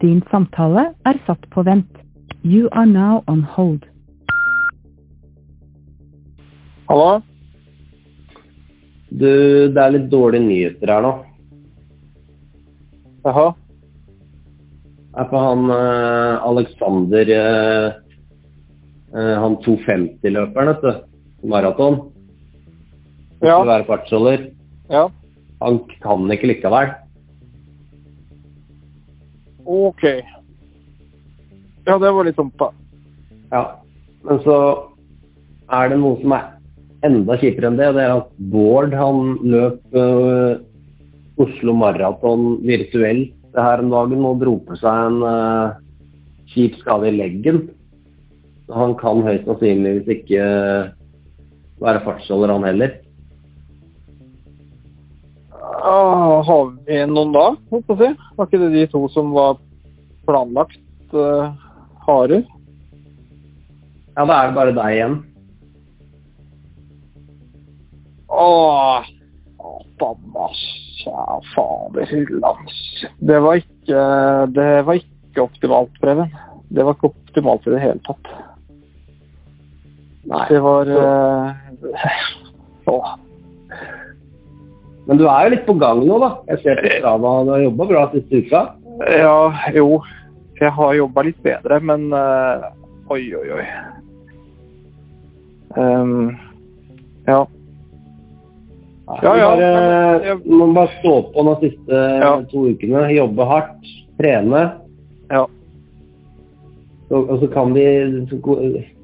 Din samtale er satt på vent. You are now on hold. Hallo? Du, det er litt dårlige nyheter her nå. Jaha? Det er på han eh, Alexander eh, eh, Han 250-løperen, vet du. Maraton. Ja. Skulle være fartsholder. Ja. Han kan ikke likevel. Ok. Ja, det var litt dumt. Ja. Men så er det noe som er enda kjipere enn det. Det er at Bård han løp uh, Oslo Maraton virtuelt det her om dagen og dro på seg en uh, kjip skade i leggen. Så han kan høyst sannsynligvis ikke være fartsholder, han heller. Ah, har vi noen da, holdt på å si? Var ikke det de to som var planlagt uh, harer? Ja, da er det bare deg igjen. Åh, Bannas, ja, fader hyllans. Det var ikke, det var ikke optimalt, Preben. Det var ikke optimalt i det hele tatt. Nei. Det var uh, åh. Men du er jo litt på gang nå, da. Jeg ser på Strava du har jobba bra siste uka. Ja, jo. Jeg har jobba litt bedre, men uh, oi, oi, oi. Um, ja. Ja, ja, bare, jeg- må bare stå på de siste Ja. to ukene. Jobbe hardt, trene. Ja. Og, og så kan vi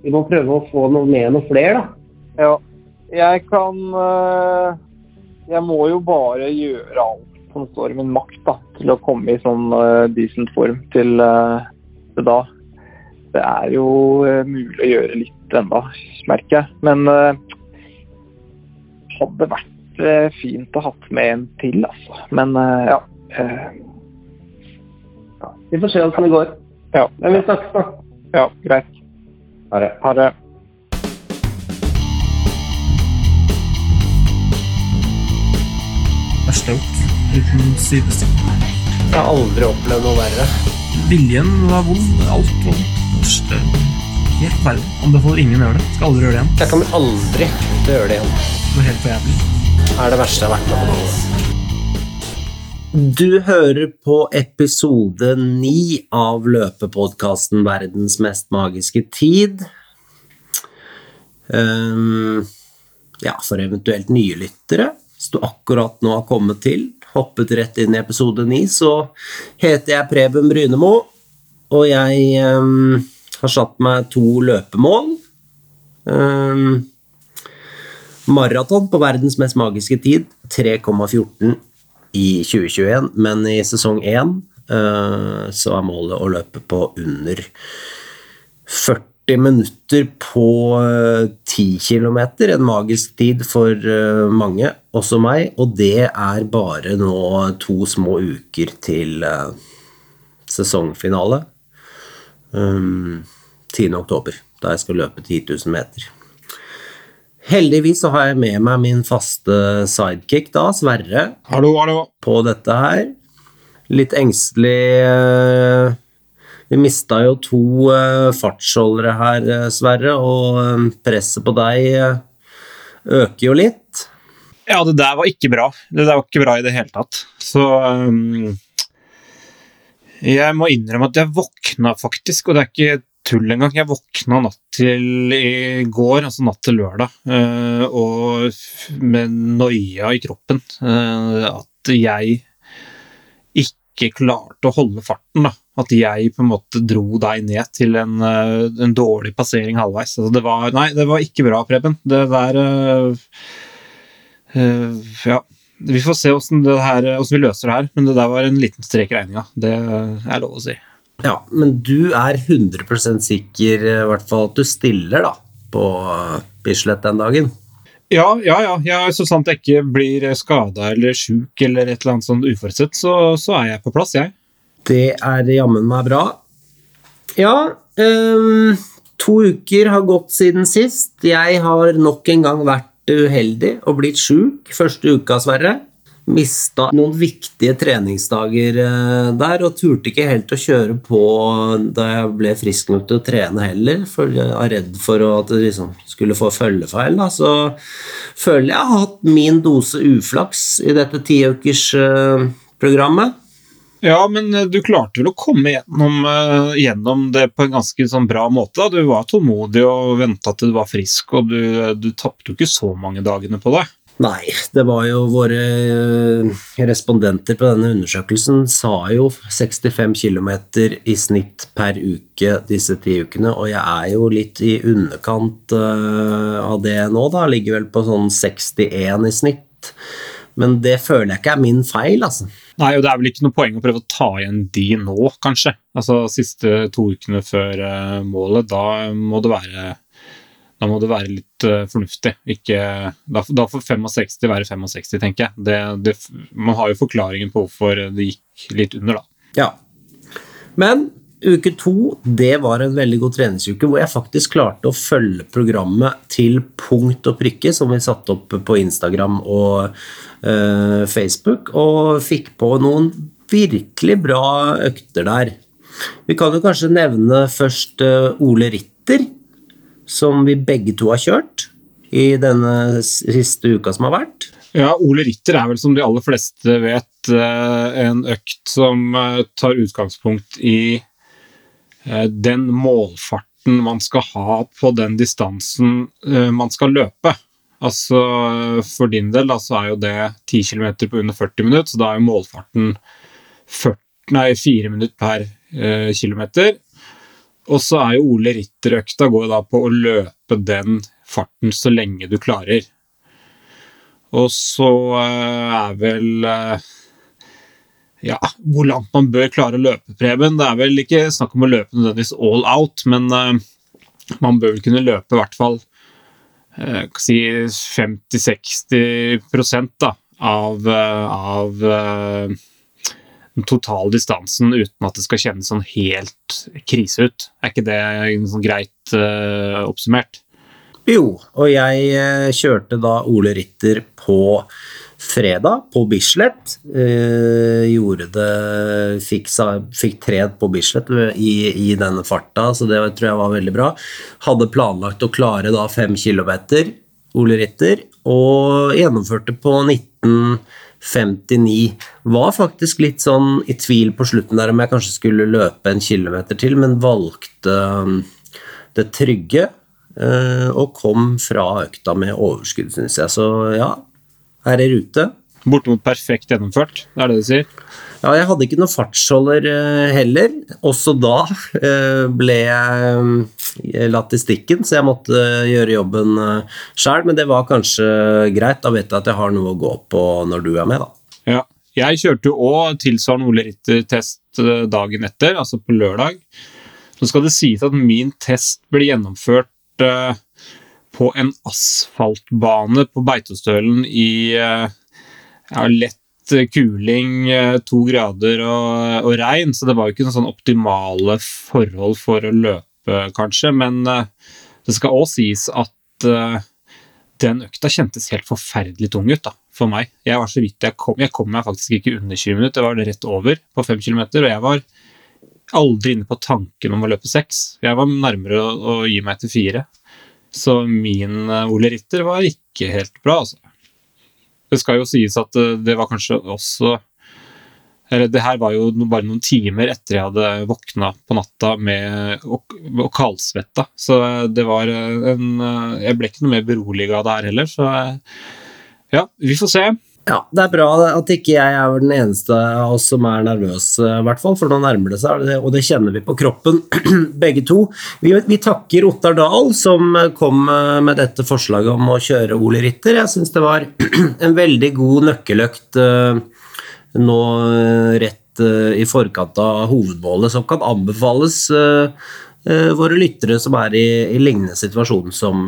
Vi må prøve å få noe med noe flere, da. ja. Jeg kan eh, Jeg må jo bare gjøre alt som står i min makt da, til å komme i sånn uh, decent form til, uh, til da. Det er jo uh, mulig å gjøre litt ennå, merker jeg. Men uh, hadde vært fint å hatt med en til, altså. Men eh, ja. Vi får se hvordan det går. ja. Men vi snakkes, da. Ja, greit. Ha det. Gjort. Uten sidestykke. Jeg har aldri opplevd noe verre. Viljen var vond. Alt var vondt. Helt verre. Anbefaler ingen å gjøre det. Skal aldri gjøre det igjen. Jeg kommer aldri til å gjøre det igjen. Det var helt for jævlig. Det er det verste jeg har vært med på noen Du hører på episode ni av løpepodkasten Verdens mest magiske tid. Um, ja, for eventuelt nye lyttere, du akkurat nå har kommet til, hoppet rett inn i episode ni, så heter jeg Preben Brynemo, og jeg um, har satt meg to løpemål. Um, maraton på verdens mest magiske tid, 3,14 i 2021, men i sesong 1 uh, så er målet å løpe på under 40 minutter på eh, 10 km, en magisk tid for eh, mange, også meg, og det er bare nå to små uker til eh, sesongfinale. Um, 10. oktober, da jeg skal løpe 10 000 meter. Heldigvis så har jeg med meg min faste sidekick da, Sverre, Hallo, hallo. på dette her. Litt engstelig eh, Vi mista jo to eh, fartsholdere her, eh, Sverre, og eh, presset på deg øker jo litt. Ja, det der var ikke bra. Det der var ikke bra i det hele tatt. Så um, Jeg må innrømme at jeg våkna faktisk, og det er ikke tull engang. Jeg våkna natt til i går, altså natt til lørdag, uh, og med noia i kroppen. Uh, at jeg ikke klarte å holde farten. da. At jeg på en måte dro deg ned til en, eh, en dårlig passering halvveis. Altså, det var, nei, det var ikke bra, Preben. Det der eh, eh, Ja. Vi får se åssen vi løser det her, men det der var en liten strek i regninga. Det er lov å si. Ja, men du er 100 sikker i hvert fall at du stiller da, på Bislett den dagen? Ja, ja, ja. ja så sant jeg ikke blir skada eller sjuk eller et eller annet sånn uforutsett, så, så er jeg på plass, jeg. Det er jammen meg bra. Ja, um, to uker har gått siden sist. Jeg har nok en gang vært uheldig og blitt sjuk første uka, Sverre. Mista noen viktige treningsdager eh, der, og turte ikke helt å kjøre på da jeg ble frisk nok til å trene heller, for jeg var redd for at det liksom skulle få følgefeil. Da. Så føler jeg har hatt min dose uflaks i dette tiukersprogrammet. Ja, men eh, du klarte vel å komme gjennom, eh, gjennom det på en ganske sånn bra måte. Da. Du var tålmodig og venta til du var frisk, og du, du tapte jo ikke så mange dagene på det. Nei, det var jo våre eh, respondenter på denne undersøkelsen sa jo 65 km i snitt per uke disse ti ukene, og jeg er jo litt i underkant av det nå, da. Ligger vel på sånn 61 i snitt. Men det føler jeg ikke er min feil, altså. Nei, og det er vel ikke noe poeng å prøve å ta igjen de nå, kanskje. Altså siste to ukene før uh, målet, da må det være da må det være litt uh, fornuftig. Ikke, da, da, får 65 være 65, tenker jeg. Det, det, man har jo forklaringen på hvorfor det gikk litt under, da. Ja. Men uke to det var en veldig god treningsuke hvor jeg faktisk klarte å følge programmet til punkt og prikke, som vi satte opp på Instagram og uh, Facebook, og fikk på noen virkelig bra økter der. Vi kan jo kanskje nevne først uh, Ole Ritter som vi begge to har kjørt i denne siste uka som har vært. Ja, Ole Ritter er vel som de aller fleste vet eh, en økt som eh, tar utgangspunkt i eh, den målfarten man skal ha på den distansen man skal løpe. Altså For din del da, så er jo det 10 km på under 40 minutter, så da er jo målfarten 40, nei, 4 minutter per eh, kilometer. Og så er jo Ole Ritter-økta går da på å løpe den farten så lenge du klarer. Og så eh, er vel eh, Ja, hvor langt man bør klare å løpe, Preben. Det er vel ikke snakk om å løpe nødvendigvis all out, men eh, man bør vel kunne løpe i hvert fall si 50-60 da, av, av den totale distansen uten at det skal kjennes sånn helt krise ut. Er ikke det sånn greit uh, oppsummert? Jo, og jeg uh, kjørte da Ole Ritter på fredag på Bislett. Eh, gjorde det Fikk, fikk tred på Bislett i, i, denne farta, så det tror jeg var veldig bra. Hadde planlagt å klare da fem kilometer, Ole Ritter, og gjennomførte på 19 59. Var faktisk litt sånn i tvil på slutten der om jeg kanskje skulle løpe en kilometer til, men valgte um, det trygge uh, og kom fra økta med overskudd, syns jeg. Så ja, her er rute. Bortimot perfekt gjennomført, det er det du sier? Ja, jeg hadde ikke noen fartsholder uh, heller. Også da uh, ble jeg um, latt i stikken, så jeg måtte gjøre jobben sjøl. Men det var kanskje greit. Da vet jeg at jeg har noe å gå på når du er med, da. Ja. Jeg kjørte jo òg tilsvarende Ole Ritter-test dagen etter, altså på lørdag. Så skal det sies at min test ble gjennomført på en asfaltbane på Beitostølen i ja, lett kuling, eh, to grader og, og, regn, så det var jo ikke noen sånn optimale forhold for å løpe, kanskje. Men det skal òg sies at den økta kjentes helt forferdelig tung ut da, for meg. Jeg var så vidt jeg kom, jeg kom meg faktisk ikke under 20 minutter, jeg var rett over på 5 km. Og jeg var aldri inne på tanken om å løpe 6. Jeg var nærmere å, å gi meg til 4. Så min Ole Ritter var ikke helt bra, altså. Det skal jo sies at eh, det var kanskje også eller det her var jo bare noen timer etter jeg hadde våkna på natta med og, og kaldsvetta. Så det var en Jeg ble ikke noe mer beroliga av det her heller, så ja, vi får se. Ja, Det er bra at ikke jeg er den eneste av oss som er nervøs, hvert fall, for nå nærmer det seg, og det kjenner vi på kroppen, begge to. Vi, vi takker Ottar Dahl, som kom med dette forslaget om å kjøre Ole Ritter. Jeg syns det var en veldig god nøkkeløkt eh, nå eh, rett eh, i forkant av hovedmålet, som kan anbefales våre lyttere som er i, i lignende situasjon som,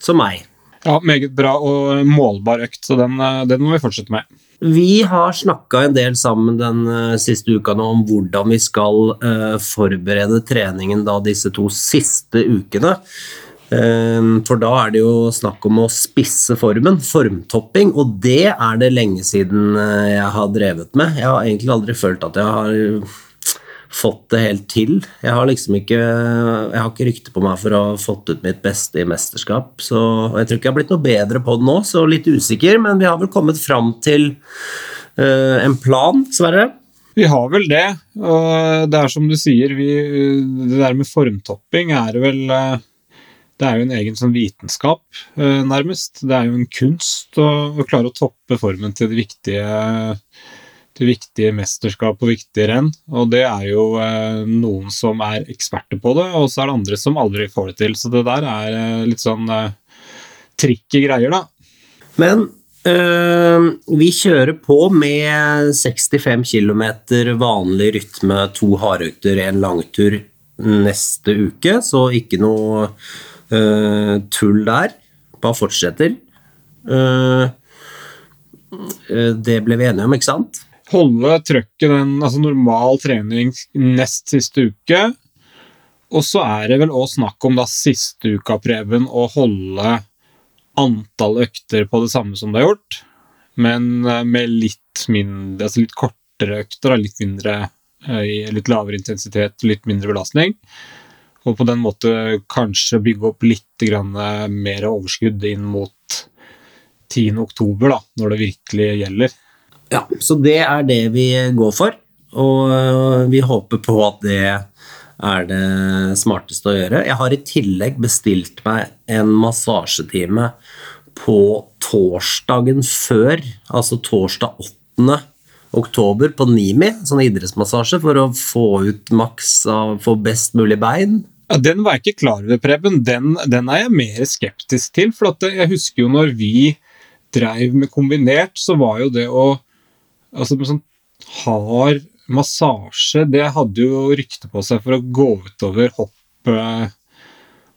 som meg. Ja, meget bra og målbar økt, så den, eh, den må vi fortsette med. Vi har snakka en del sammen den uh, siste uka nå om hvordan vi skal uh, forberede treningen da disse to siste ukene. For da er det jo snakk om å spisse formen, formtopping, og det er det lenge siden eh, jeg har drevet med. Jeg har egentlig aldri følt at jeg har fått det helt til. Jeg har liksom ikke Jeg har ikke rykte på meg for å ha fått ut mitt beste i mesterskap, så jeg tror ikke jeg har blitt noe bedre på det nå, så litt usikker, men vi har vel kommet fram til uh, en plan, Sverre. Vi har vel det, og det er som du sier, vi, det der med formtopping er vel eh, Det er jo en egen sånn vitenskap, eh, nærmest. Det er jo en kunst å, å klare å toppe formen til de viktige, til viktige mesterskap og viktige renn. Og det er jo eh, noen som er eksperter på det, og så er det andre som aldri får det til. Så det der er eh, litt sånn eh, tricky greier, da. Men øh, vi kjører på med 65 km vanlig rytme, to hardøkter, en langtur neste uke, så ikke noe øh, tull der. Bare fortsetter. Øh, det ble vi enige om, ikke sant? Holde trøkket den, altså normal trening nest siste uke. Og så er det vel også snakk om da siste uka, Preben, å holde antall økter på det samme som det har gjort, men eh, med litt mindre, altså litt kortere økter, litt mindre eh, litt lavere intensitet, litt mindre belastning. Og på den måte kanskje bygge opp litt eh, mer overskudd inn mot 10. oktober, da, når det virkelig gjelder. Ja, så det er det vi går for, og øh, vi håper på at det er det smarteste å gjøre. Jeg har i tillegg bestilt meg en massasjetime på torsdagen før, altså torsdag 8. oktober på Nimi, sånn idrettsmassasje, for å få ut maks av, få best mulig bein. Ja, Den var jeg ikke klar over, Preben. Den, den er jeg mer skeptisk til. For jeg husker jo når vi dreiv med kombinert, så var jo det å Altså med sånn hard massasje, det hadde jo rykte på seg for å gå utover hopp,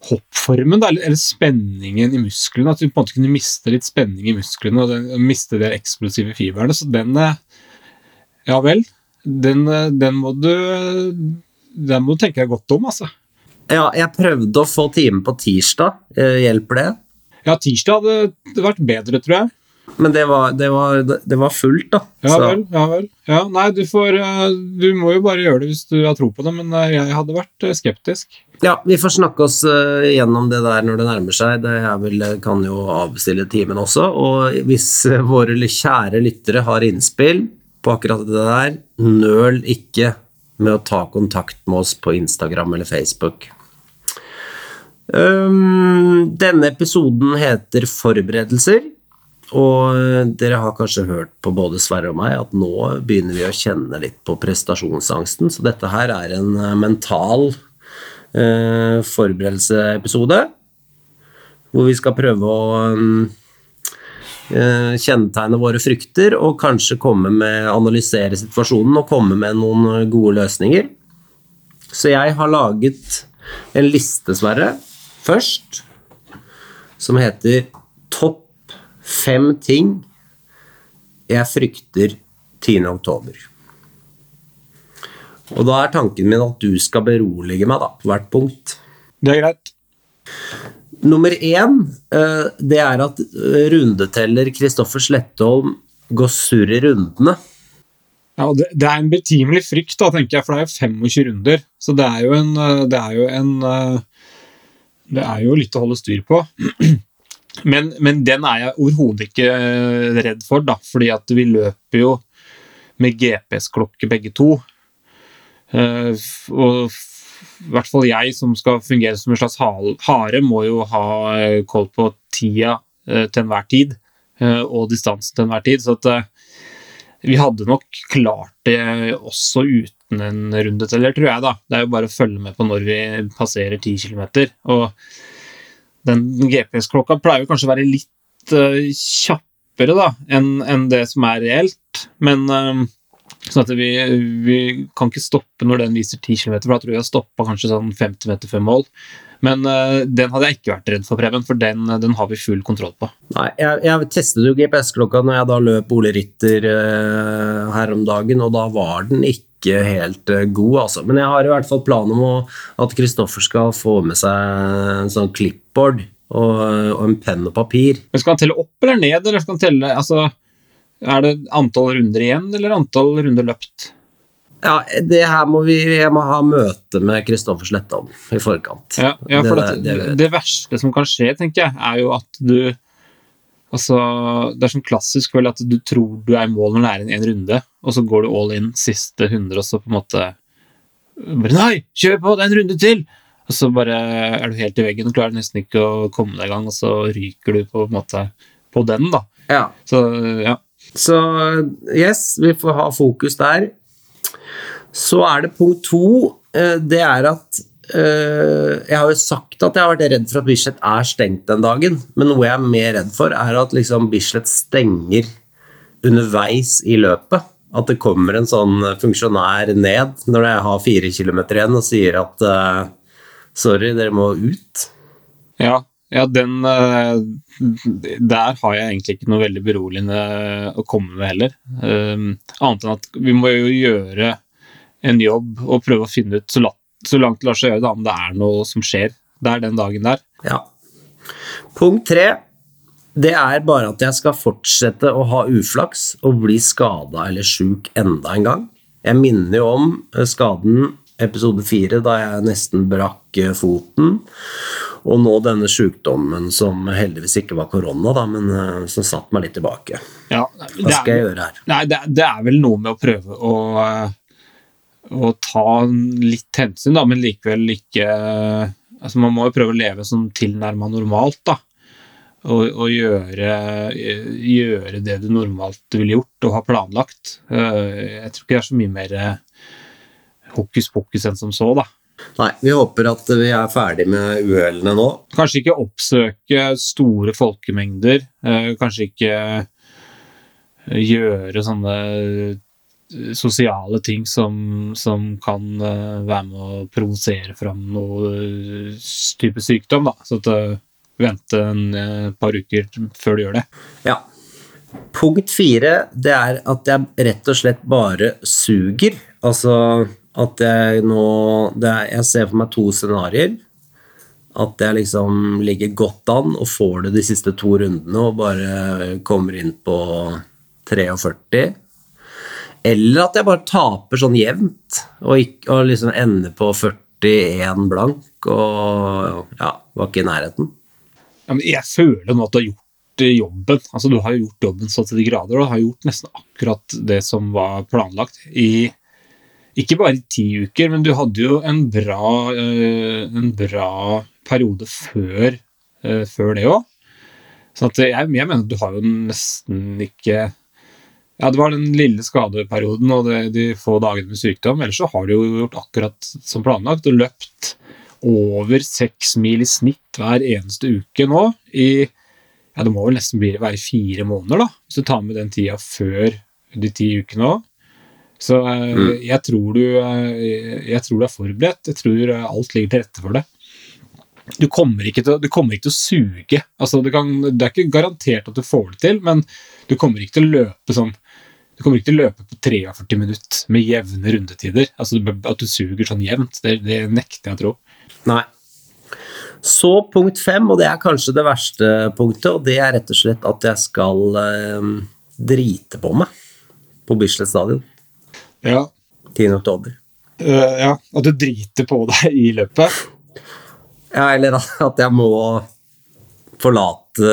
hoppformen, da, eller, eller spenningen i musklene. At du på en måte kunne miste litt spenning i musklene og den, miste de eksplosive fiberne. Så den eh, Ja vel. Den, eh, den må du Den må du tenke deg godt om, altså. Ja, jeg prøvde å få time på tirsdag. Eh, Hjelper det? Ja, tirsdag hadde vært bedre, tror jeg. Men det var, det var, det var fullt, da. Ja Så- vel, ja vel. Ja, nei, du får eh, Du må jo bare gjøre det hvis du har tro på det, men eh, jeg hadde vært eh, skeptisk. Ja, vi får snakke oss gjennom det der når det nærmer seg. Det vel, kan jo avstille timen også. Og hvis våre kjære lyttere har innspill på akkurat det der, nøl ikke med å ta kontakt med oss på Instagram eller Facebook. Um, denne episoden heter Forberedelser. Og dere har kanskje hørt på både Sverre og meg at nå begynner vi å kjenne litt på prestasjonsangsten, så dette her er en eh, mental eh, forberedelseepisode hvor vi skal prøve å eh, kjennetegne våre frykter og kanskje komme med, analysere situasjonen og komme med noen eh, gode løsninger. Så jeg har laget en liste, Sverre, først, som heter Topp fem ting jeg frykter 10. oktober. Og da er tanken min at du skal berolige meg da, på hvert punkt. Det er greit. Nummer én, eh, det er at eh, rundeteller Kristoffer Slettholm går surr i rundene. Ja, og det, det er en betimelig frykt, da, tenker jeg, for det er jo 25 runder. Så det er jo en eh, Det er jo, en, det er jo litt å holde styr på. Men, men den er jeg overhodet ikke eh, redd for, da, fordi at vi løper jo med GPS-klokke begge to. Uh, Og i hvert fall jeg, som skal fungere som en slags hare, må jo ha eh, koll på tida uh, til enhver tid, uh, og distansen til enhver tid. Så at vi hadde nok klart det også uten en rundeteller, tror jeg. da. Det er jo bare å følge med på når vi passerer 10 km. Og den GPS-klokka pleier jo kanskje å være litt uh, kjappere da, enn en det som er reelt. Men uh, sånn at vi, vi kan ikke stoppe når den viser 10 km, for da tror jeg jeg stoppa kanskje sånn 50 meter før mål. Men uh, den hadde jeg ikke vært redd for, Preben, for den, den har vi full kontroll på. Nei, jeg, jeg testet jo GPS-klokka når jeg da løp Ole Ritter uh, her om dagen, og da var den ikke helt eh, god, altså. Men jeg har i hvert fall plan om å, at Kristoffer skal få med seg en sånn klipp whiteboard og, og en penn og papir. Men Skal han telle opp eller ned, eller skal han telle altså, Er det antall runder igjen, eller antall runder løpt? Ja, det her må vi Jeg må ha møte med Kristoffer Sletta om i forkant. Ja, ja for Det- det, det- det, verste som kan skje, tenker jeg, er jo at du Altså, Det er sånn klassisk vel at du tror du er i mål når det er en runde, og så går du all in siste 100, og så på en måte Nei, kjør på, det er en runde til! Og så bare er du helt i veggen og klarer nesten ikke å komme deg i gang, og så ryker du på en måte på den, da. Ja. Så ja. Så yes, vi får ha fokus der. Så er det punkt to. eh, Det er at eh, Jeg har jo sagt at jeg har vært redd for at Bislett er stengt den dagen, men noe jeg er mer redd for, er at liksom Bislett stenger underveis i løpet. At det kommer en sånn funksjonær ned når jeg har fire kilometer igjen og sier at eh, sorry, dere må ut. Ja, ja den eh, Der har jeg egentlig ikke noe veldig beroligende å komme med heller. Um, annet enn at vi må jo gjøre en jobb og prøve å finne ut så, langt det lar seg gjøre da, om det er noe som skjer der den dagen der. Ja. Punkt tre. Det er bare at jeg skal fortsette å ha uflaks og bli skada eller sjuk enda en gang. Jeg minner jo om eh, skaden episode fire, da jeg nesten brakk eh, foten. Og nå denne sjukdommen som heldigvis ikke var korona, da, men eh, som satt meg litt tilbake. Ja, Hva skal jeg gjøre her? Nei, det, det er vel noe med å prøve å, eh, å ta litt hensyn, da, men likevel ikke altså Man må jo prøve å leve som tilnærma normalt, da. Og, og gjøre, gjøre det du normalt ville gjort og har planlagt. Jeg tror ikke det er så mye mer hokus pokus enn som så, da. Nei, vi håper at vi er ferdig med uhellene nå. Kanskje ikke oppsøke store folkemengder. eh, Kanskje ikke eh, gjøre sånne eh, sosiale ting som, som kan være med å provosere fram noe type sykdom. Da. Så at vente en par uker før du gjør det. Ja. Punkt fire, det er at jeg rett og slett bare suger. Altså at jeg nå er, Jeg ser for meg to scenarioer. At jeg liksom ligger godt an og får det de siste to rundene og bare kommer inn på 43. Eller at jeg bare taper sånn jevnt og, ikke, og liksom ender på 41 blank og ja, var ikke i nærheten. Ja, jeg føler nå at du har gjort eh, jobben. Altså, du har jo gjort jobben så til de grader, og har gjort nesten akkurat det som var planlagt i ikke bare ti uker, men du hadde jo en bra, eh, en bra periode før, eh, før det òg. Så jeg, jeg mener du har jo nesten ikke Ja, det var den lille skadeperioden og det, de få dagene med sykdom. Ellers så har du jo gjort akkurat som planlagt og løpt over seks mil i snitt hver eneste uke nå i ja, det må vel nesten bli være fire måneder, da, hvis du tar med den tida før de ti ukene òg. Så mm. jeg, tror du, eh, jeg tror du er forberedt. Jeg tror eh, alt ligger til rette for det. Du kommer ikke til, du kommer ikke til å suge. Altså, kan, det er ikke garantert at du får det til, men du kommer ikke til å løpe sånn du kommer ikke til å løpe på 43 minutter med jevne rundetider. Altså At du suger sånn jevnt, det, det nekter jeg å tro. Nei. Så punkt fem, og det er kanskje det verste punktet, og det er rett og slett at jeg skal eh, drite på meg på Bislett stadion Ja, 10. oktober. Uh, ja, at du driter på deg i løpet. Ja, eller at jeg må forlate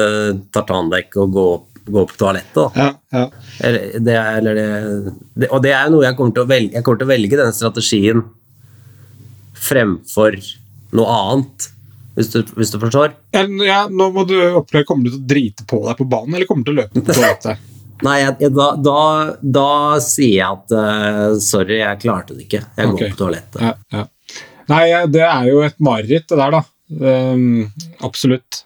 tartandekket og gå, gå på toalettet. Ja, ja. Eller, det, er- eller det, det, og det er noe jeg kommer til å velge. Jeg kommer til å velge den strategien fremfor noe annet, hvis du, hvis du forstår. Ja, nå må du oppleve, Kommer du til å drite på deg på banen, eller kommer du til å løpe på toalettet? Nei, jeg, da, da, da sier jeg at uh, sorry, jeg klarte det ikke. Jeg Ok. går på toalettet. Ja, ja. Nei, det er jo et mareritt, det der, da. Um, absolutt.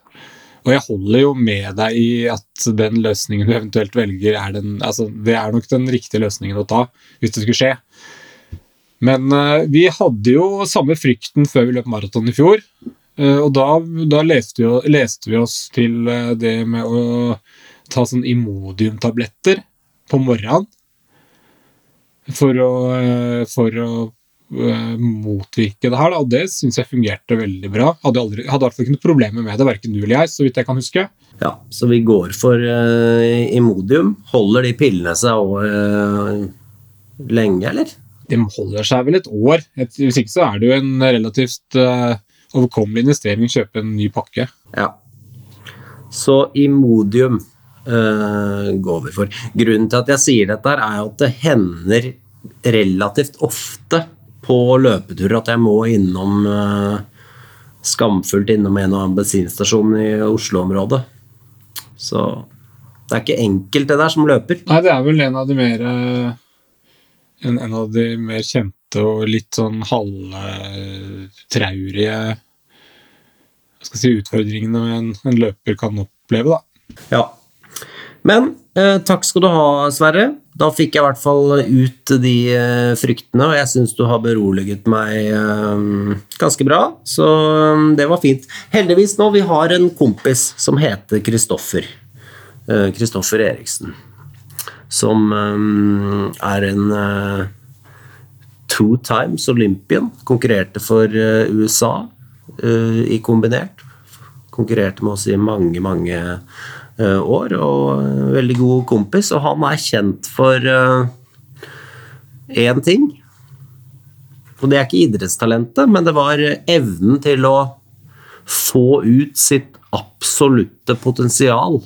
Og jeg holder jo med deg i at den løsningen du eventuelt velger, er den, altså, det er nok den riktige løsningen å ta, hvis det skulle skje. Men uh, vi hadde jo samme frykten før vi løp maraton i fjor. Uh, og da, da leste, vi, leste vi oss til uh, det med å ta sånn Imodium-tabletter på morgenen. For å, eh, for å uh, motvirke det her, da, og det syns jeg fungerte veldig bra. Hadde, aldri, hadde fall ikke noe problemer med det, verken du eller jeg, så vidt jeg kan huske. Ja, så vi går for uh, Imodium. Holder de pillene seg over uh, lenge, eller? De holder seg vel et år. Et, hvis ikke så er det jo en relativt uh, overkommelig investering å kjøpe en ny pakke. Ja. Så Imodium uh, går vi for. Grunnen til at jeg sier dette, er at det hender relativt ofte på løpeturer at jeg må innom uh, skamfullt innom en og annen bensinstasjon i Oslo-området. Så det er ikke enkelt, det der, som løper. Nei, det er vel en av de mer eh, en, en av de mer kjente og litt sånn halvtraurige si, utfordringene en, en løper kan oppleve, da. Ja. Men eh, takk skal du ha, Sverre. Da fikk jeg i hvert fall ut de eh, fryktene, og jeg syns du har beroliget meg eh, ganske bra. Så eh, det var fint. Heldigvis nå, vi har en kompis som heter Kristoffer. Eh, Kristoffer Eriksen. Som eh, er en two times Olympian. Konkurrerte for USA i kombinert. Konkurrerte med oss i mange, mange år, og veldig god kompis. Og han er kjent for én uh, ting. Og det er ikke idrettstalentet, men det var evnen til å få ut sitt absolutte potensial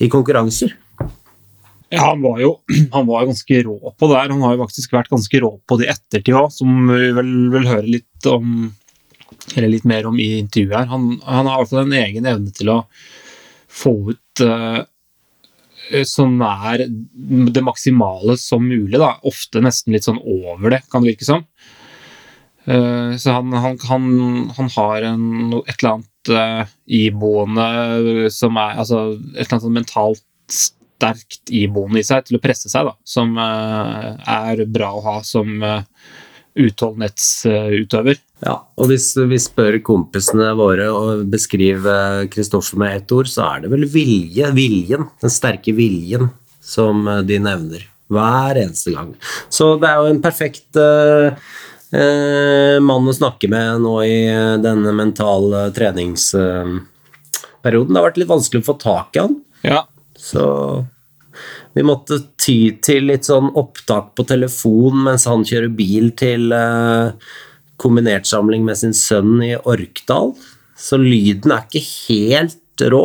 i konkurranser. Ja, han var jo han var ganske rå på det her. Han har jo faktisk vært ganske rå på det i ettertid òg, som vi vel vil høre litt om eller litt mer om i intervjuet her. Han, han har i hvert fall en egen evne til å få ut uh, så nær det maksimale som mulig. Da. Ofte nesten litt sånn over det, kan det virke som. Uh, så han, han, han, han har en, et eller annet uh, iboende som er Altså et eller annet sånn mentalt sterkt iboende i seg til å presse seg, da. Som er bra å ha som utholdenhetsutøver. Ja, og hvis vi spør kompisene våre og beskriver Kristoffer med ett ord, så er det vel vilje, viljen, den sterke viljen, som de nevner hver eneste gang. Så det er jo en perfekt uh, uh, mann å snakke med nå i denne mentale treningsperioden. det har vært litt vanskelig å få tak i han. Ja. Så vi måtte ty til litt sånn opptak på telefon mens han kjører bil til uh, kombinertsamling med sin sønn i Orkdal. Så lyden er ikke helt rå.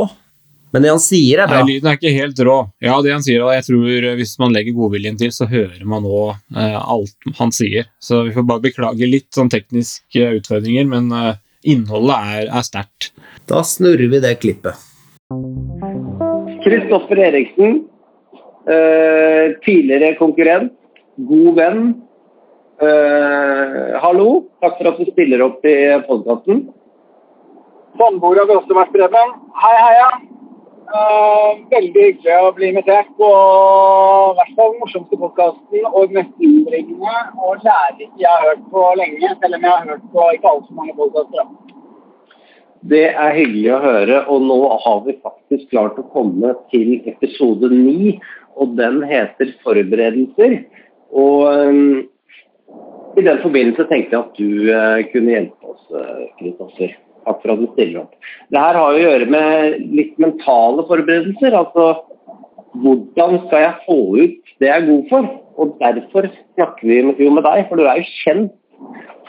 Men det han sier, er bra. Nei, lyden er ikke helt rå. Ja, det han sier, og jeg tror hvis man legger godviljen til, så hører man nå uh, alt han sier. Så vi får bare beklage litt sånn tekniske utfordringer, men uh, innholdet er, er sterkt. Da snurrer vi det klippet. Kristoffer Eriksen, tidligere konkurrent, god venn. Uh, hallo, takk for at du stiller opp i podkasten. Samboer vært, Preben. Hei, heia. Uh, veldig hyggelig å bli invitert på i hvert fall den morsomste podkasten og mest innbringende og lærerike jeg har hørt på lenge, selv om jeg har hørt på ikke altfor mange podkaster. Det er hyggelig å høre, og nå har vi faktisk klart å komme til episode ni og den heter 'Forberedelser'. Og um, i den forbindelse tenkte jeg at du uh, kunne hjelpe oss, Kristoffer. Uh, Takk for at du stiller opp. Det her har å gjøre med litt mentale forberedelser. Altså hvordan skal jeg få ut det jeg er god for? Og derfor snakker vi jo med deg, for du er jo kjent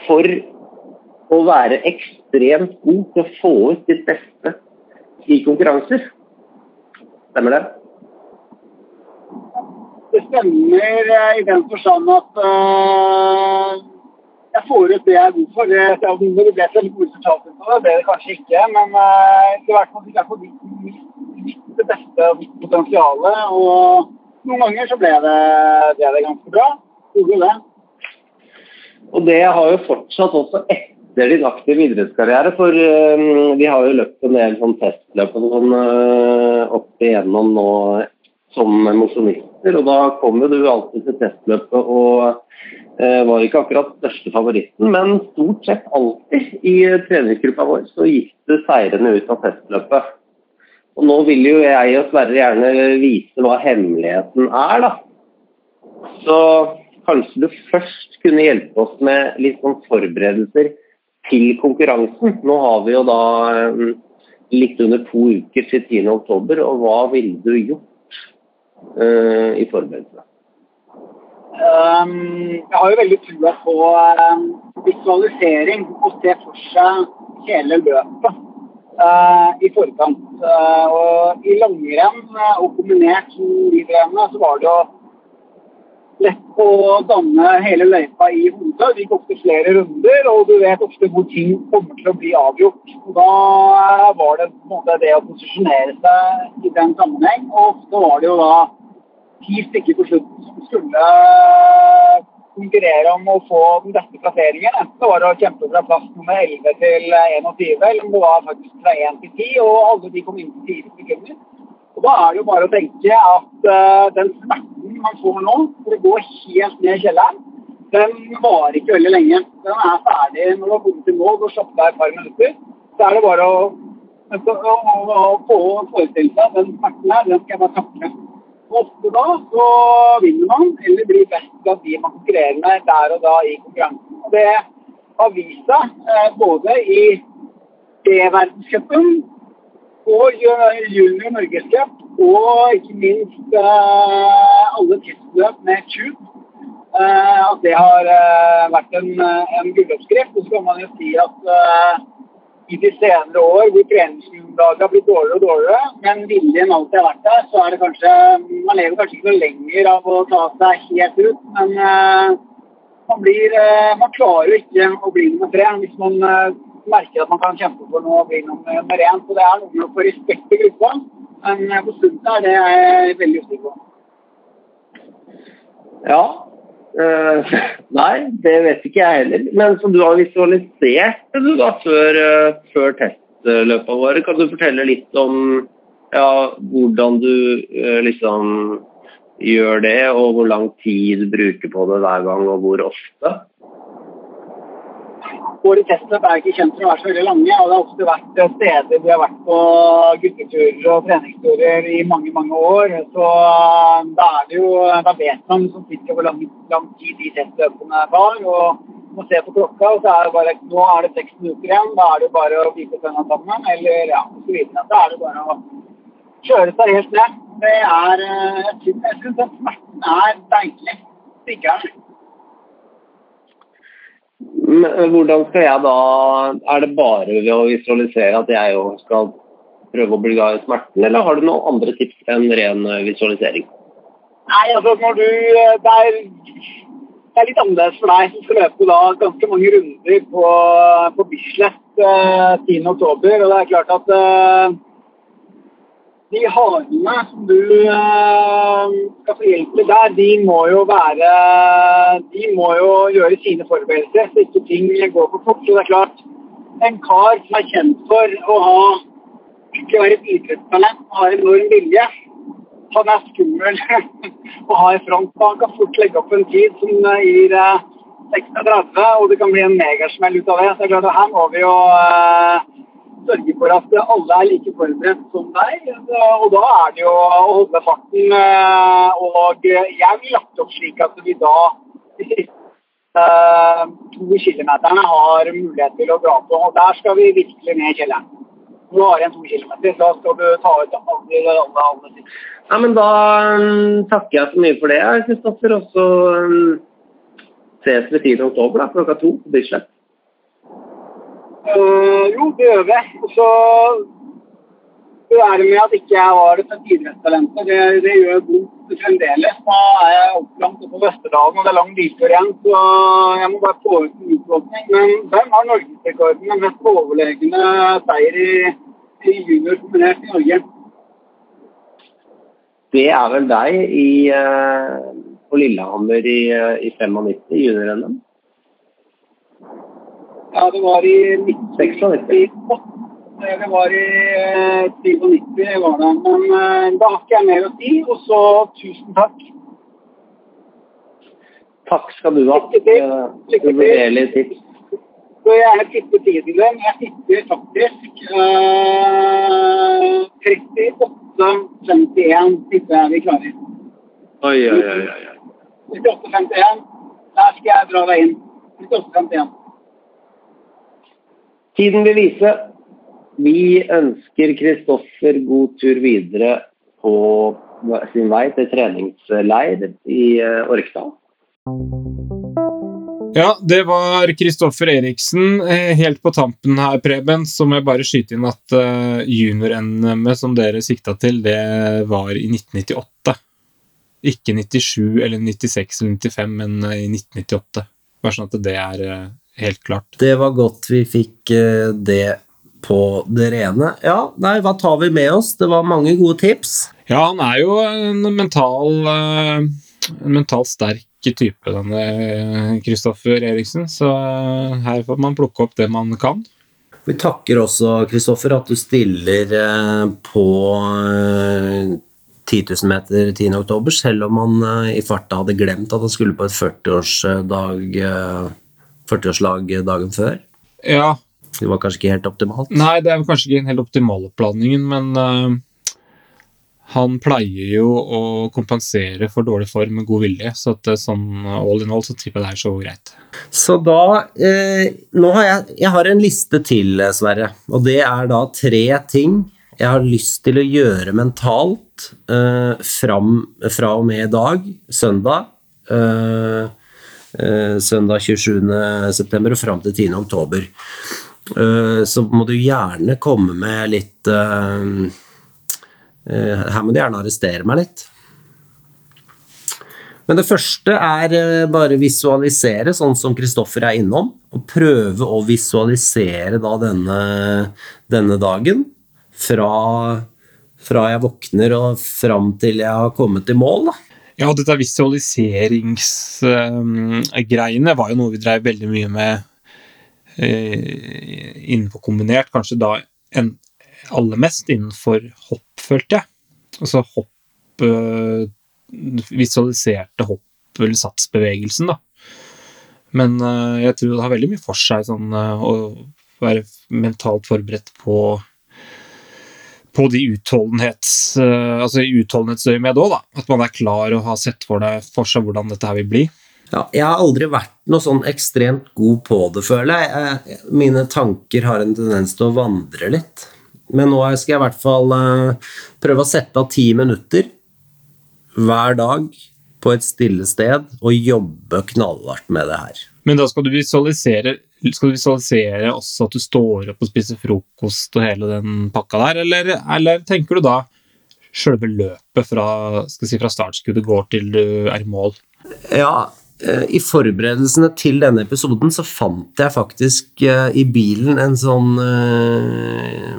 for å være ekstremt god til å få ut ditt beste i konkurranser. Stemmer det? det stemmer eh, i den forstand at uh, jeg får ut det jeg er god for. Det, ble så gode resultater på det, ble det kanskje ikke. Men uh, i hvert fall fikk jeg få mitt, det beste potensialet. Og noen ganger så ble det, ble det ganske bra. Gjorde det. Og det har jo fortsatt også etter din aktive idrettskarriere. For uh, vi har jo løpt en del sånn testløp og sånn uh, opp igjennom nå som mosjonister. Og da kom jo du alltid til testløpet og uh, var ikke akkurat største favoritten, men stort sett alltid i treningsgruppa vår så gikk du seirende ut av testløpet. Og nå vil jo jeg og Sverre gjerne vise hva hemmeligheten er, da. Så kanskje du først kunne hjelpe oss med litt sånn forberedelser til konkurransen. Nå har vi jo da eh, litt under to uker til 10. oktober, og hva ville du gjort uh, i forberedelsene? Um, jeg har jo veldig trua på um, visualisering og se for seg hele løpet uh, i forkant. Uh, og I langrenn og kombinert med livrennet så var det jo lett å danne hele løypa i hodet. Det gikk ofte flere runder, og du vet ofte hvor ting kommer til å bli avgjort. Og Da var det på en måte det å posisjonere seg i den sammenheng. Og ofte var det jo da ti stykker på slutten som skulle konkurrere om å få den beste plasseringen. Enten det var å kjempe fra plass nummer 11 til 21, eller om det var faktisk fra 1 til 10, og alle de kom inn til 4 sekunder. Og Da er det jo bare å tenke at uh, den smerten man får nå, for å gå helt ned i kjelleren, den varer ikke veldig lenge. Den er ferdig når du har kommet til mål og slappet av et par minutter. Så er det bare å, å, å, å forestille seg den smerten her, den skal jeg bare takle. Ofte da så vinner man, eller blir best blant de man konkurrerer med der og da i konkurransen. Og det har vist seg eh, både i B-verdenscupen og junior norgescup, og ikke minst eh, alle testløp med tube. Eh, at det har eh, vært en, en gulloppskrift. Og så kan man jo si at i de senere år hvor treningsgrunnlaget har blitt dårligere og dårligere, men viljen alltid har vært der, så er det kanskje Man lever kanskje ikke noe lenger av å ta seg helt ut, men man blir Man klarer jo ikke å bli nummer tre hvis man merker at man kan kjempe for noe og bli nummer én. Så det er noe med å få respekt i gruppa. Men på stundet er det jeg veldig usikker på. Ja. Uh, nei, det vet ikke jeg heller. Men som du har visualisert du da før, før testløpene våre. Kan du fortelle litt om ja, hvordan du liksom gjør det, og hvor lang tid du bruker på det hver gang, og hvor ofte? Våre testløp er ikke kjent for å være så veldig lange. og Det har ofte vært steder vi har vært på gutteturer og treningsturer i mange mange år. Så da, er det jo, da vet man som sitter hvor lang, lang tid de testløpene var. og må se på klokka, og så er det bare Nå er det seks minutter igjen. Da er det bare å bite tenna sammen, eller ja, så videre. Da er det bare å kjøre seg helt ned. Det er Jeg syns den smerten er deilig. Den. Men hvordan skal jeg da Er det bare ved å visualisere at jeg òg skal prøve å bli glad i smerten, eller har du noen andre tips enn ren visualisering? Nei, altså når du Det er, det er litt annerledes for deg som skal løpe da ganske mange runder på, på Bislett eh, 10.10. Og det er klart at eh, de harene som du uh, skal få hjelp med der, de må jo være De må jo gjøre sine forberedelser, så ikke ting går for fort. Så det er klart, en kar som er kjent for å ha ikke være et idrettstalent, har enorm vilje. Han er skummel å ha i front. Han kan fort legge opp en tid som gir uh, 36, og det kan bli en megasmell ut av det. Så det er klart, her må vi jo uh, sørge for at alle er like forberedt som deg. Og da er det jo å holde farten. Og jeg vil lagt opp slik at vi da to kilometerne har mulighet til å dra på. Og der skal vi virkelig ned kjelleren. Nå har igjen to kilometer, så skal du ta ut alle alle, alle ting. Ja, men da um, takker jeg så mye for det, Kristoffer. Og så um, ses vi 10. oktober da, klokka to på Bislett. Uh, jo, det gjør vi. Og så det er det med at ikke jeg var et idrettstalentet. Det, det gjør vondt fremdeles. Da er jeg opplangt oppe på Vesterdalen, og det er lang biltur igjen. Så jeg må bare få ut en utblåsning. Men hvem har norgesrekorden med mest overlegne seier i, i junior kombinert i Norge? Det er vel deg i, uh, på Lillehammer i, uh, i 95, junior-NM? Ja, det var i 1996. Det var i 97, var det. Men uh, da har ikke jeg mer å si. Og så tusen takk. Takk skal du ha. Lykke til. Lykke til. Uvurderlig tips. Så jeg tipper tiden din. Jeg tipper faktisk eh, 38-51 tipper jeg vi klarer. Oi, oi, oi. oi. 38-51. Der skal jeg dra deg inn. 98-51. Tiden vil vise. Vi ønsker Kristoffer god tur videre på sin vei til treningsleir i eh, Orkdal. Ja, det var Kristoffer Eriksen. Eh, Helt på tampen her, Preben, så må jeg bare skyte inn at uh, junior-NM som dere sikta til, det var i 1998. Ikke 97 eller 96 eller 95, men eh, i 1998. Bare sånn at det er eh, helt klart. Det var godt vi fikk eh, det på det rene. Ja, nei, hva tar vi med oss? Det var mange gode tips. Ja, han er jo en mental, eh, en mental sterk type, denne Kristoffer Eriksen. Så eh, her får man plukke opp det man kan. Vi takker også, Kristoffer, at du stiller eh, på eh, 10 000 meter 10. oktober, selv om han eh, i farta hadde glemt at han skulle på et 40-årsdag eh, 40-årslag dagen før. Ja, Det var kanskje ikke helt optimalt. Nei, det er kanskje ikke den helt optimale oppladningen, men uh, han pleier jo å kompensere for dårlig form med god vilje, så at er sånn all in all så tipper jeg det er så greit. Så da eh, Nå har jeg, jeg har en liste til, eh, Sverre. Og det er da tre ting jeg har lyst til å gjøre mentalt eh, fram, fra og med i dag, søndag. Eh, eh, søndag 27. september og fram til 10. oktober. Eh, så må du gjerne komme med litt eh, eh, Her må du gjerne arrestere meg litt. Men det første er eh, bare visualisere, sånn som Kristoffer er innom. Og prøve å visualisere da denne, denne dagen. Fra, fra jeg våkner og fram til jeg har kommet i mål. da. Ja, dette visualiseringsgreiene var jo noe vi drev veldig mye med eh, innenfor kombinert, kanskje da en, aller mest innenfor hopp, følte jeg. Altså hopp eh, Visualiserte hopp- eller satsbevegelsen, da. Men eh, jeg tror det har veldig mye for seg sånn, eh, å være mentalt forberedt på på de utholdenhets, eh, altså i utholdenhetsøyemed òg, da. At man er klar og har sett for, det, for seg hvordan dette her vil bli. Ja, jeg har aldri vært noe sånn ekstremt god på det, føler jeg. jeg. Mine tanker har en tendens til å vandre litt. Men nå skal jeg i hvert fall uh, prøve å sette av ti minutter hver dag på et stille sted og jobbe knallhardt med det her. Men da skal du visualisere, skal du visualisere også at du står opp og spiser frokost og hele den pakka der, eller, eller tenker du da sjølve løpet fra, si, fra startskuddet går til du er i mål? Ja, eh, i forberedelsene til denne episoden så fant jeg faktisk eh, i bilen en sånn eh,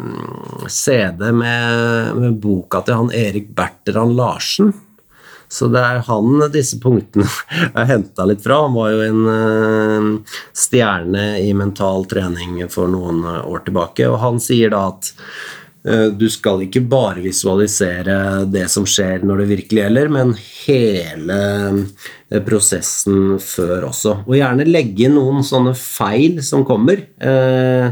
CD med, med boka til han Erik Bertrand Larsen. Så det er han disse punktene er henta litt fra. Han var jo en eh, stjerne i mental trening for noen eh, år tilbake, og han sier da at eh, du skal ikke bare visualisere det som skjer når det virkelig gjelder, men hele prosessen før også. Og gjerne legge inn noen sånne feil som kommer eh,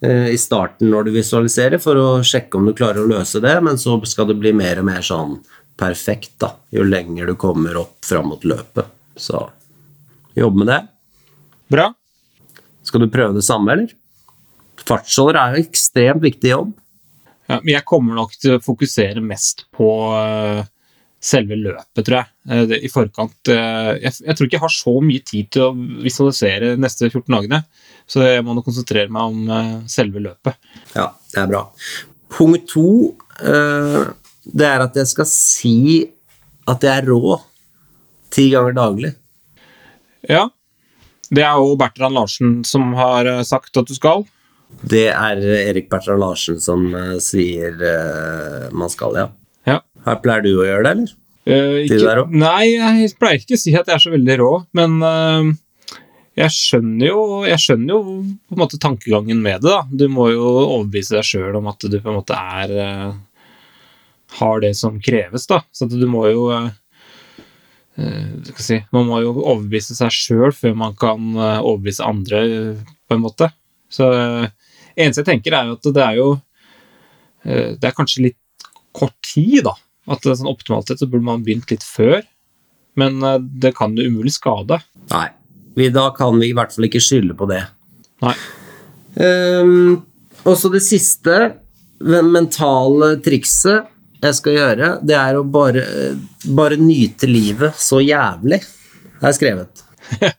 i starten når du visualiserer, for å sjekke om du klarer å løse det, men så skal det bli mer og mer sånn perfekt da, jo lenger du kommer opp fram mot løpet. Så jobb med det. Bra. Skal du prøve det samme, eller? Fartsholder er jo ekstremt viktig jobb. Ja, men jeg kommer nok til å fokusere mest på eh, selve løpet, tror jeg. Eh, I forkant. eh, jeg, jeg tror ikke jeg har så mye tid til å visualisere neste 14 dagene, så jeg må nok konsentrere meg om selve løpet. Ja, det er bra. Punkt to eh, det er at jeg skal si at jeg er rå ti ganger daglig. Ja. Det er jo Bertrand Larsen som har eh, sagt at du skal. Det er Erik Bertrand Larsen som eh, sier uh, man skal, ja. Ja. Her pleier du å gjøre det, eller? Uh, ikke, nei, jeg pleier ikke å si at jeg er så veldig rå, men uh, jeg skjønner jo jeg skjønner jo på en måte tankegangen med det. da. Du må jo overbevise deg sjøl om at du på en måte er eh, har det som kreves, da. Så du må jo eh, eh, si, Man må jo overbevise seg sjøl før man kan eh, overbevise andre, på en måte. Så eneste jeg tenker, er jo at det er jo Det er kanskje litt kort tid, da. At det er sånn optimalt sett så burde man begynt litt før. men det kan jo umulig skade. Nei. Vi, da kan vi i hvert fall ikke skylde på det. Nei. Um, og så det siste, det mentale trikset jeg skal gjøre, det er å bare, bare nyte livet så jævlig. Det er skrevet.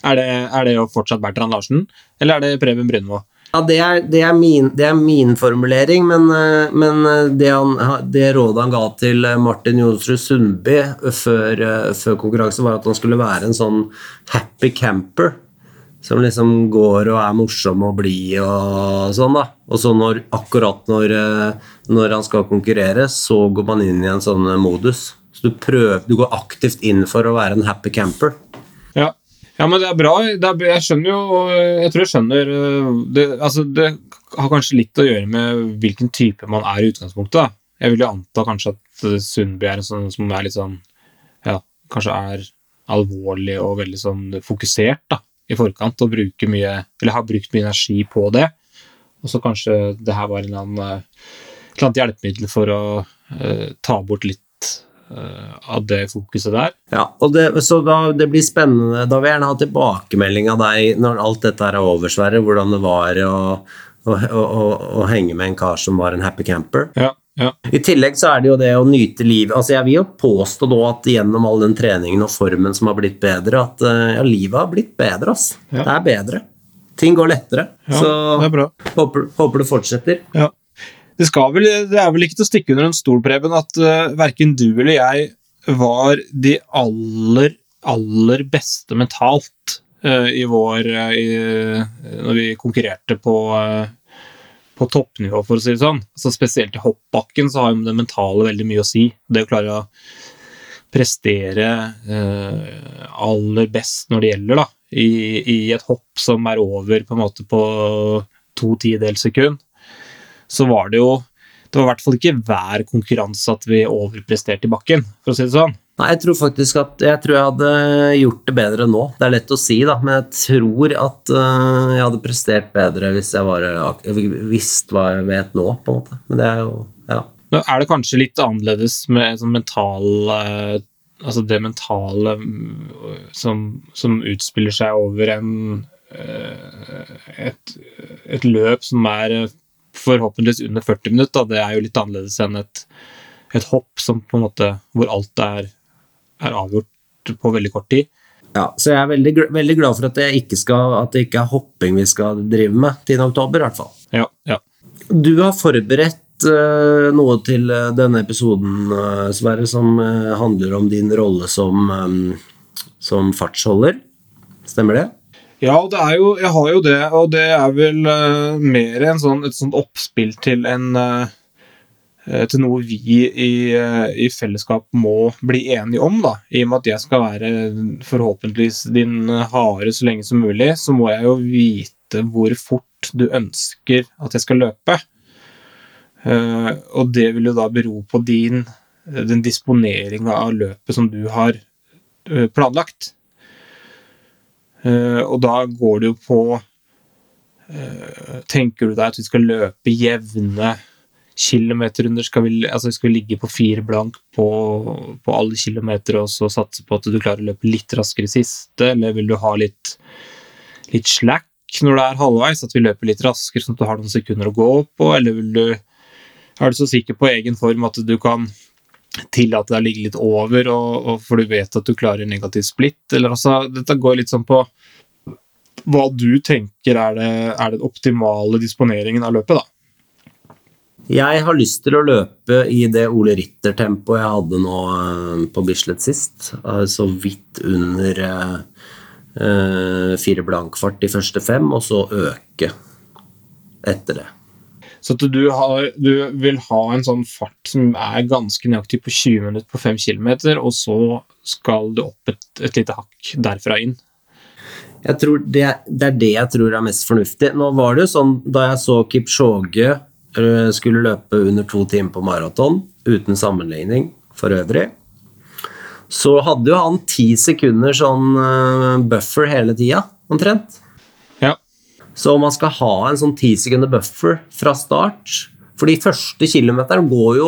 Er det, er det jo fortsatt Bertrand Larsen, eller er det Preben Brynmo? Ja, det er, det er, min, det er min formulering, men, eh, men eh, det, han, det, rådet han ga til eh, Martin Jonsrud Sundby før, før konkurranse, var at han skulle være en sånn happy camper. Som liksom går og er morsom og blid og sånn, da. Og så når, akkurat når, når han skal konkurrere, så går man inn i en sånn modus. Så du, prøver, du går aktivt inn for å være en happy camper. Ja, ja, men det er bra. Det er, jeg skjønner jo Jeg tror jeg skjønner det, altså det har kanskje litt å gjøre med hvilken type man er i utgangspunktet. Da. Jeg vil jo anta kanskje at Sundby er en sånn som er litt sånn Ja, kanskje er alvorlig og veldig sånn fokusert da, i forkant og mye Eller har brukt mye energi på det. Og så kanskje det her var en annen, et eller annet hjelpemiddel for å uh, ta bort litt Eh, av det fokuset der. Ja, og det, så da, det blir spennende. Da vil jeg gjerne ha tilbakemelding av deg når alt dette er over, Sverre. Hvordan det var å, å, å, å, henge med en kar som var en happy camper. Ja, ja. I tillegg så er det jo det å nyte livet. Altså Jeg vil jo påstå nå at gjennom all den treningen og formen som har blitt bedre, at eh, ja, livet har blitt bedre. ass. Ja. Det er bedre. Ting går lettere. Ja, så er. Håper, håper det fortsetter. Ja. Det, vel, det, er vel ikke til å stikke under en stol, Preben, at uh, eh, verken du eller jeg var de aller, aller beste mentalt uh, i vår uh, i, Når vi konkurrerte på, på toppnivå, for å si det sånn. Altså, spesielt i hoppbakken så har jo det mentale veldig mye å si. Det å klare å prestere aller best når det gjelder, da, i, i, et hopp som er over på en måte på to tidels sekund så var det jo Det var i hvert fall ikke hver konkurranse at vi overpresterte i bakken, for å si det sånn. Nei, jeg tror faktisk at jeg tror jeg hadde gjort det bedre nå. Det er lett å si, da, men jeg tror at uh, jeg hadde prestert bedre hvis jeg var, visste hva jeg vet nå, på en måte. Men det er jo Ja. Men er det kanskje litt annerledes med sånn mental uh, Altså det mentale mm, som, som utspiller seg over en uh, et, et løp som er forhåpentligvis under 40 minutter. Det er jo litt annerledes enn et, et hopp som på en måte, hvor alt er, er, avgjort på veldig kort tid. Ja, så jeg er veldig, veldig glad for at skal, at det ikke er hopping vi skal drive med 10. oktober, i hvert fall. Ja, ja. Du har forberedt uh, noe til uh, denne episoden, uh, Sverre, som handler om din rolle som, um, som fartsholder. Stemmer det? Ja, det er jo, jeg har jo det, og det er vel uh, mer sånn, et sånt oppspill til en uh, til noe vi i, uh, i, fellesskap må bli enige om. da. I og med at jeg skal være forhåpentligvis din hare så lenge som mulig, så må jeg jo vite hvor fort du ønsker at jeg skal løpe. og det vil jo da bero på din, den disponeringa av løpet som du har planlagt. Uh, og da går det jo på uh, Tenker du deg at vi skal løpe jevne kilometerrunder? Skal vi, altså skal vi ligge på fire blank på, på alle kilometer og så satse på at du klarer å løpe litt raskere i siste, eller vil du ha litt, litt slack når det er halvveis? At vi løper litt raskere sånn at du har noen sekunder å gå på, eller vil du er du så sikker på egen form at du kan tillate deg å ligge litt over, og, og for du vet at du klarer negativ splitt. Eller altså, dette går litt sånn på hva du tenker er det, er den optimale disponeringen av løpet, da. Jeg har lyst til å løpe i det Ole Ritter-tempoet jeg hadde nå eh, på Bislett sist. Så vidt under uh, fire blankfart de første fem, og så øke etter det. Så at du, har, du, vil ha en sånn fart som er ganske nøyaktig på 20 minutter på 5 km, og så skal du opp et, et lite hakk derfra inn. Jeg tror det, det, er det jeg tror er mest fornuftig. Nå var det jo sånn da jeg så Kipchoge eh, skulle løpe under to timer på maraton, uten sammenligning for øvrig, så hadde jo han ti sekunder sånn eh, buffer hele tida, omtrent. Så om man skal ha en sånn ti sekunder buffer fra start For de første kilometerne går jo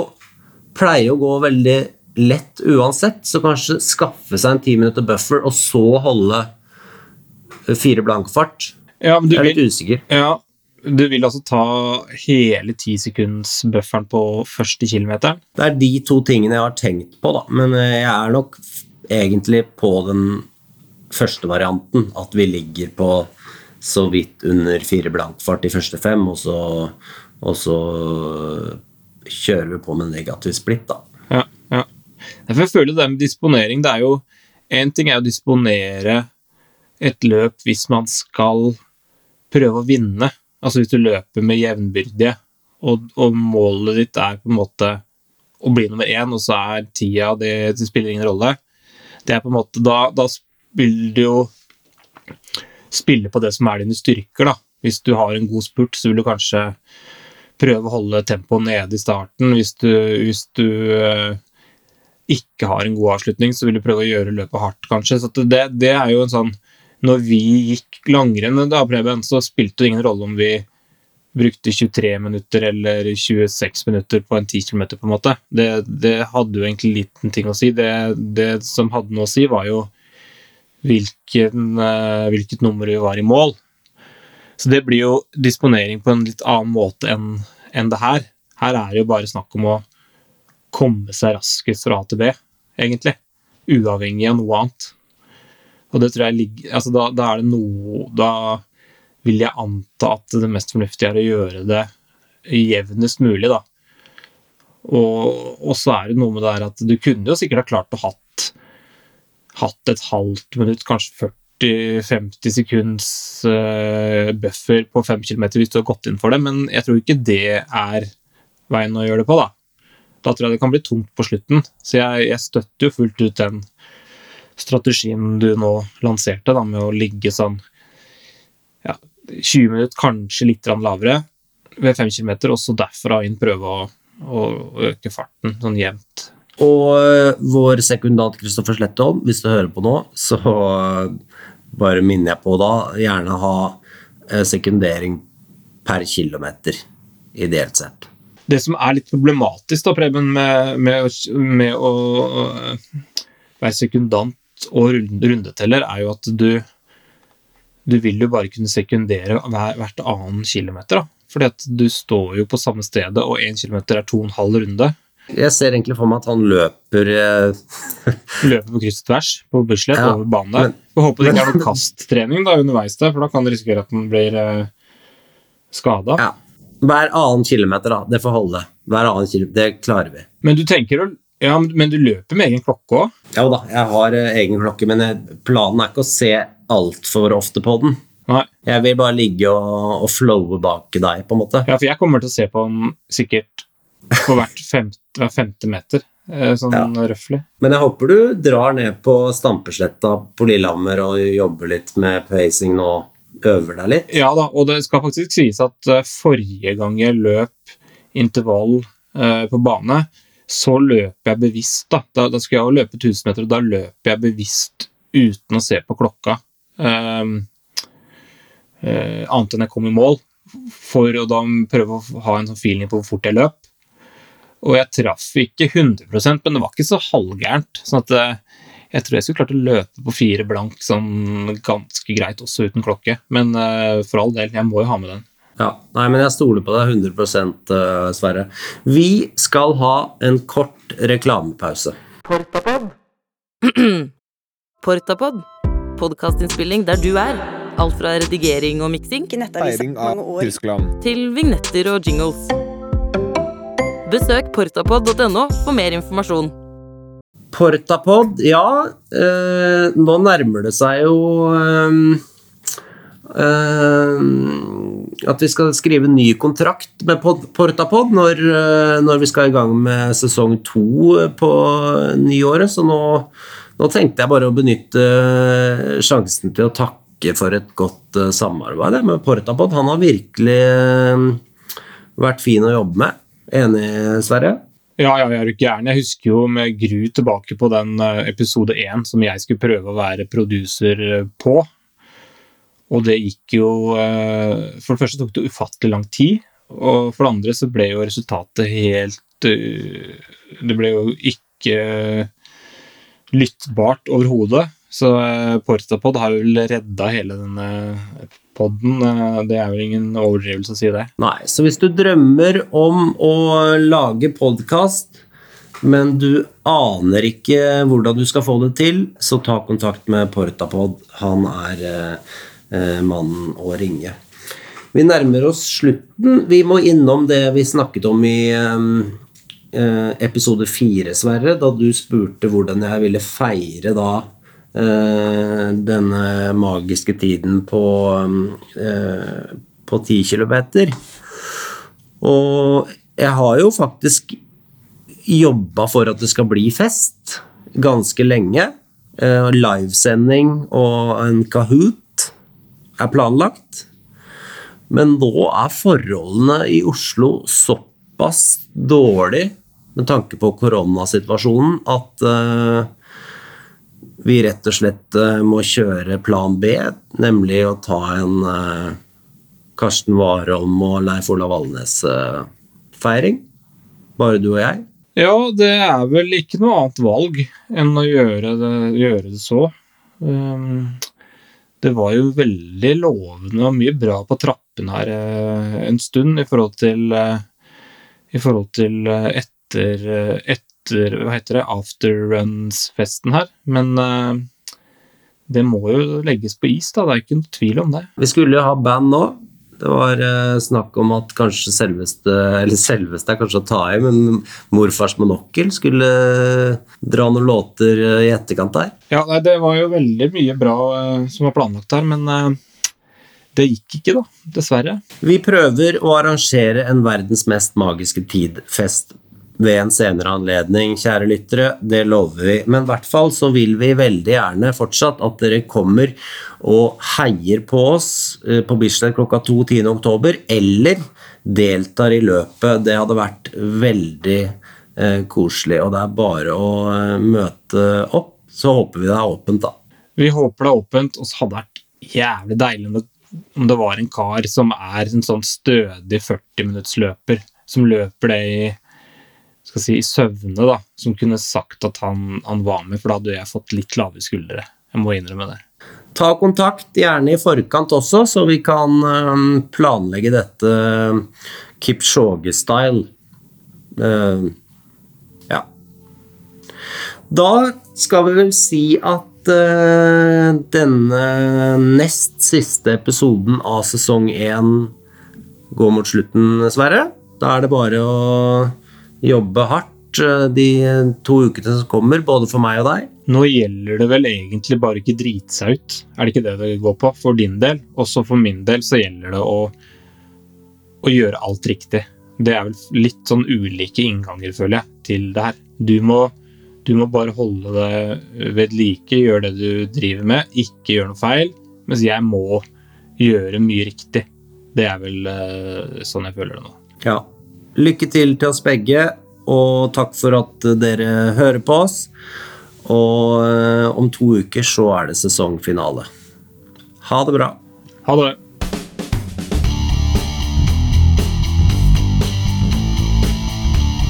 Pleier å gå veldig lett uansett, så kanskje skaffe seg en ti minutter buffer, og så holde fire blankfart. Ja, men du Jeg er litt vil, usikker. ja, du vil altså ta hele tisekundsbufferen på første kilometeren? Det er de to tingene jeg har tenkt på, da. Men eh, jeg er nok egentlig på den første varianten. At vi ligger på så vidt under fire blankfart i første fem, og så, og så kjører vi på med negativ splitt, da. Ja, ja. Jeg føler det med disponering, det er jo En ting er å disponere et løp hvis man skal prøve å vinne. Altså hvis du løper med jevnbyrdige, og, og målet ditt er på en måte å bli nummer én, og så er tida det, det spiller ingen rolle. Det er på en måte, Da, da spiller du jo spille på det som er dine styrker. da. Hvis du har en god spurt, så vil du kanskje prøve å holde tempoet nede i starten. Hvis du, hvis du eh, ikke har en god avslutning, så vil du prøve å gjøre løpet hardt, kanskje. Så det, det er jo en sånn Når vi gikk langrenn, da, Preben, så spilte det ingen rolle om vi brukte 23 minutter eller 26 minutter på en 10 km, på en måte. Det, det hadde jo egentlig liten ting å si. Det, det som hadde noe å si, var jo hvilken, eh, hvilket nummer vi var i mål. Så det blir jo disponering på en litt annen måte enn enn det her. Her er det jo bare snakk om å komme seg raskest fra A til B, egentlig. Uavhengig av noe annet. Og det tror jeg ligger Altså, da, da er det noe Da vil jeg anta at det mest fornuftige er å gjøre det jevnest mulig, da. Og, og så er det noe med det her at du kunne jo sikkert ha klart å hatt, hatt et halvt minutt, kanskje 40-50 sekunds eh, buffer på 5 km hvis du har gått inn for det, men jeg tror ikke det er veien å gjøre det på, da. Da tror jeg det kan bli tungt på slutten. Så jeg, jeg støtter jo fullt ut den strategien du nå lanserte, da, med å ligge sånn ja, 20 minutter, kanskje litt lavere ved 5 km, og så derfra inn prøve å, å øke farten sånn jevnt. Og øh, vår sekundant Kristoffer Slettholm, hvis du hører på nå, så øh, bare minner jeg på da, gjerne ha øh, sekundering per kilometer, ideelt sett. Det som er litt problematisk da, Preben, med, med, med å være sekundant og rundeteller, er jo at du du vil jo bare kunne sekundere hver, hvert annen kilometer. da. Fordi at du står jo på samme stedet, og én kilometer er to og en halv runde. Jeg ser egentlig for meg at han løper øh, Løper på kryss og tvers på Bislett Ja, over banen der. Får håpe det ikke er noe kasttrening da underveis der, for da kan det risikere at han blir eh, skada. ja, hver annen kilometer, da. Det får holde. Hver annen kilometer, Det klarer vi. Men du tenker å ja, men du løper med egen klokke òg? Jo da, jeg har eh, egen klokke, men jeg, planen er ikke å se altfor ofte på den. Nei. Jeg vil bare ligge og, og flowe bak deg, på en måte. Ja, for jeg kommer til å se på den sikkert på hvert femte, hver femte meter, eh, sånn Ja. røftlig. Men jeg håper du drar ned på Stampesletta på Lillehammer og jobber litt med pacing nå. Øver deg litt. Ja da, og det skal faktisk sies at eh, forrige gang jeg løp intervall eh, på bane, så løper jeg bevisst. Da, da, da skulle jeg jo løpe 1000 meter, og da løper jeg bevisst uten å se på klokka. Ehm, eh, annet enn jeg kom i mål, for å da prøve å ha en sånn feeling på hvor fort jeg løp. Og jeg traff ikke 100% men det var ikke så halvgærent. sånn at eh, jeg tror jeg skulle klart å løpe på fire blank sånn ganske greit, også uten klokke. Men eh, for all del, jeg må jo ha med den. Ja, Nei, men jeg stoler på deg 100 eh, Sverre. Vi skal ha en kort reklamepause. Portapod. Podkastinnspilling der du er. Alt fra redigering og miksing Feiring av Tyskland. til vignetter og jingles. Besøk portapod.no for mer informasjon. Portapod, ja. eh, nå nærmer det seg jo eh, eh, at vi skal skrive ny kontrakt med Portapod når, eh, når vi skal i gang med sesong to på nyåret. Så nå, nå tenkte jeg bare å benytte eh, sjansen til å takke for et godt eh, samarbeid med Portapod. Han har virkelig eh, vært fin å jobbe med. Enig, Sverre? Ja, ja, jeg er gæren. Jeg husker jo med gru tilbake på den eh, episode én som jeg skulle prøve å være produser eh, på. Og det gikk jo eh, For det første tok det ufattelig lang tid. Og for det andre så ble jo resultatet helt Det ble jo ikke lyttbart overhodet. Så uh, Portapod har vel redda hele denne podden. Uh, det er vel ingen overdrivelse å si det. Nei, så hvis du drømmer om å lage podkast, men du aner ikke hvordan du skal få det til, så ta kontakt med Portapod. Han er uh, mannen å ringe. Vi nærmer oss slutten. Vi må innom det vi snakket om i episode fire, Sverre, da du spurte hvordan jeg ville feire da Eh, denne magiske tiden på, eh, på 10 km. Og jeg har jo faktisk jobba for at det skal bli fest ganske lenge. Eh, livesending og en Kahoot er planlagt. Men nå er forholdene i Oslo såpass dårlig med tanke på koronasituasjonen at vi rett og slett uh, må kjøre plan B, nemlig å ta en uh, Karsten Warholm og Leif Olav Valnes-feiring. Bare du og jeg. Ja, det er vel ikke noe annet valg enn å gjøre det, gjøre det så. Um, det var jo veldig lovende og mye bra på trappene her uh, en stund i forhold til, i forhold til etter, etter etter Hva heter det? Afterruns-festen her. Men uh, det må jo legges på is, da. Det er ikke noe tvil om det. Vi skulle jo ha band nå. Det var uh, snakk om at kanskje selveste Eller selveste er kanskje å ta i, men morfars monokkel skulle uh, dra noen låter i etterkant der. Ja, nei, det var jo veldig mye bra som var planlagt her, men det gikk ikke, da. Dessverre. Vi prøver å arrangere en verdens mest magiske tid-fest ved en senere anledning, kjære lyttere. Det lover vi. Men i hvert fall så vil vi veldig gjerne fortsatt at dere kommer og heier på oss eh, på Bislett klokka to 10.10, eller deltar i løpet. Det hadde vært veldig eh, koselig, og det er bare å eh, møte opp. Så håper vi det er åpent, da. Vi håper det er åpent, og så hadde det vært jævlig deilig om det var en kar som er en sånn stødig 40-minuttsløper, som løper det i skal si, i søvne, da, som kunne sagt at han, han, var med, for da hadde jeg fått litt lave skuldre. Jeg må innrømme det. Ta kontakt, gjerne i forkant også, så vi kan um, planlegge dette um, Kipchoge-style. Uh, ja. Da skal vi vel si at uh, denne nest siste episoden av sesong én går mot slutten, Sverre. Da er det bare å jobbe hardt eh, de to ukene som kommer, både for meg og deg. Nå gjelder det vel egentlig bare ikke drite seg ut, er det ikke det det går på? For din del. Også for min del så gjelder det å, å gjøre alt riktig. Det er vel litt sånn ulike innganger, føler jeg, til det her. Du må, du må bare holde det ved like, gjøre det du driver med, ikke gjøre noe feil. Mens jeg må gjøre mye riktig. Det er vel uh, sånn jeg føler det nå. Ja, Lykke til til oss begge, og takk for at dere hører på oss. Og eh, om to uker så er det sesongfinale. Ha det bra. Ha det.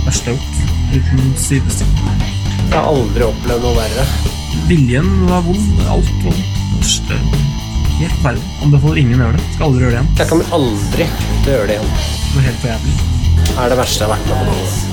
Verste jeg har gjort. Uten sidestikk. Jeg har aldri opplevd noe verre. Viljen var vond. Alt var vondt. Helt forferdelig. Anbefaler ingen å gjøre det. Skal aldri gjøre det igjen. Jeg kommer aldri til å gjøre det igjen. Det var helt for jævlig er det verste jeg har vært med på